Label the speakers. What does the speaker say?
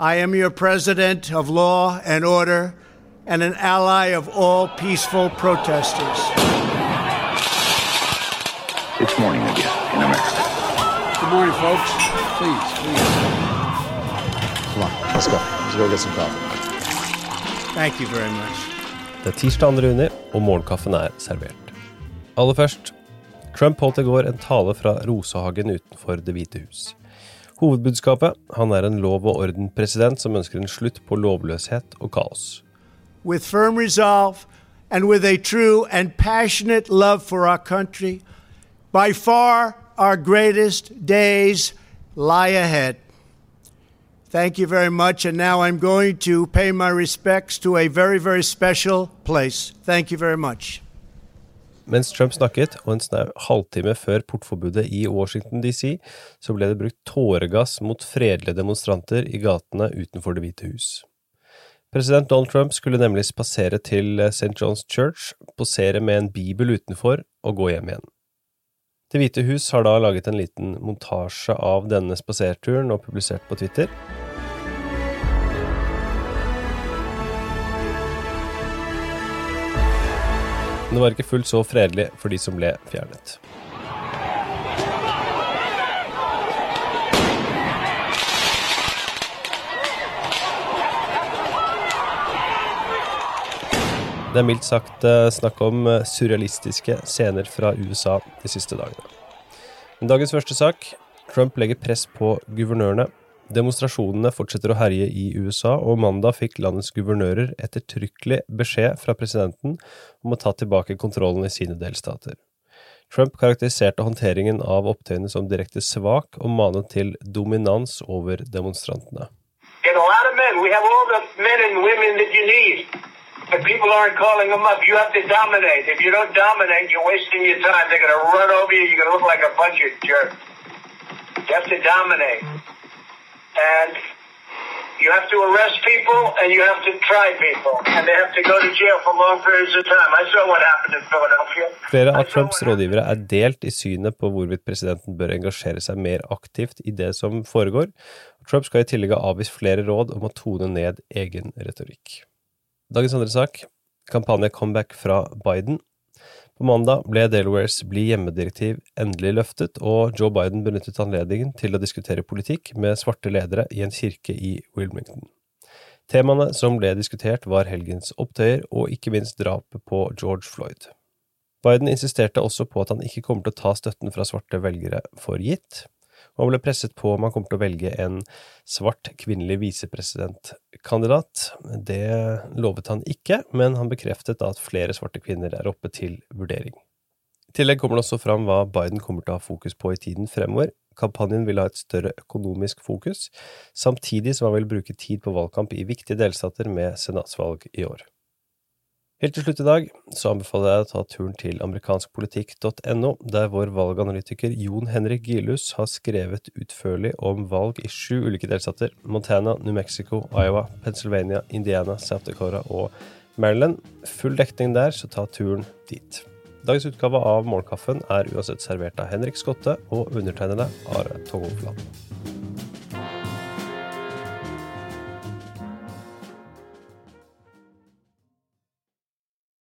Speaker 1: I am your president of law and order and an ally of all peaceful protesters.
Speaker 2: It's morning again in America.
Speaker 3: Good morning, folks. Please, please.
Speaker 4: Come on, let's go. Let's go get some coffee.
Speaker 1: Thank you very much.
Speaker 5: Det er tirsdag 2. juni, og morgenkaffen er servert. Aller først, Trump holdt i går en tale fra Rosehagen utenfor Det hvite hus. Hovedbudskapet han er en lov og orden-president som ønsker en slutt på lovløshet og kaos.
Speaker 1: With firm resolve and with a true and passionate love for our country, by far our greatest days lie ahead. Thank you very much. And now I'm going to pay my respects to a very, very special place. Thank you very much.
Speaker 5: Mens Trump snakket, og en snau halvtime før portforbudet i Washington DC, så ble det brukt tåregass mot fredelige demonstranter i gatene utenfor Det hvite hus. President Donald Trump skulle nemlig spasere til St. John's Church, posere med en bibel utenfor og gå hjem igjen. Det hvite hus har da laget en liten montasje av denne spaserturen og publisert på Twitter. Men det var ikke fullt så fredelig for de som ble fjernet. Det er mildt sagt eh, snakk om eh, surrealistiske scener fra USA de siste dagene. Men dagens første sak Trump legger press på guvernørene. Demonstrasjonene fortsetter å herje i USA, og mandag fikk landets guvernører ettertrykkelig beskjed fra presidenten om å ta tilbake kontrollen i sine delstater. Trump karakteriserte håndteringen av opptøyene som direkte svak, og manet til dominans over demonstrantene.
Speaker 6: But people aren't calling them up. You have to dominate. If you don't dominate, you're wasting your time. They're going to run over you. You're going to look like a bunch of jerks. You have to dominate. And you have to arrest people and you have to try people. And they have to go to jail for long periods of time. I saw what happened in Philadelphia.
Speaker 5: Flere av Trumps rådgivere er delt i synet på hvorvidt presidenten bør engasjere seg mer aktivt i det som foregår. Trump skal i tillegg ha avvist flere råd om å tone ned egen retorikk. Dagens andre sak kampanje comeback fra Biden. På mandag ble Delawares bli hjemmedirektiv endelig løftet, og Joe Biden benyttet anledningen til å diskutere politikk med svarte ledere i en kirke i Wilmington. Temaene som ble diskutert, var helgens opptøyer og ikke minst drapet på George Floyd. Biden insisterte også på at han ikke kommer til å ta støtten fra svarte velgere for gitt, og han ble presset på om han kommer til å velge en svart kvinnelig visepresidentkandidat. Det lovet han ikke, men han bekreftet at flere svarte kvinner er oppe til vurdering. I tillegg kommer det også fram hva Biden kommer til å ha fokus på i tiden fremover. Kampanjen vil ha et større økonomisk fokus, samtidig som han vil bruke tid på valgkamp i viktige delstater med senatsvalg i år. Helt til slutt i dag så anbefaler jeg å ta turen til amerikanskpolitikk.no, der vår valganalytiker Jon Henrik Gilhus har skrevet utførlig om valg i sju ulike delstater – Montana, New Mexico, Iowa, Pennsylvania, Indiana, South Dakota og Maryland. Full dekning der, så ta turen dit. Dagens utgave av Morgenkaffen er uansett servert av Henrik Skotte og undertegnede Are Togolfland.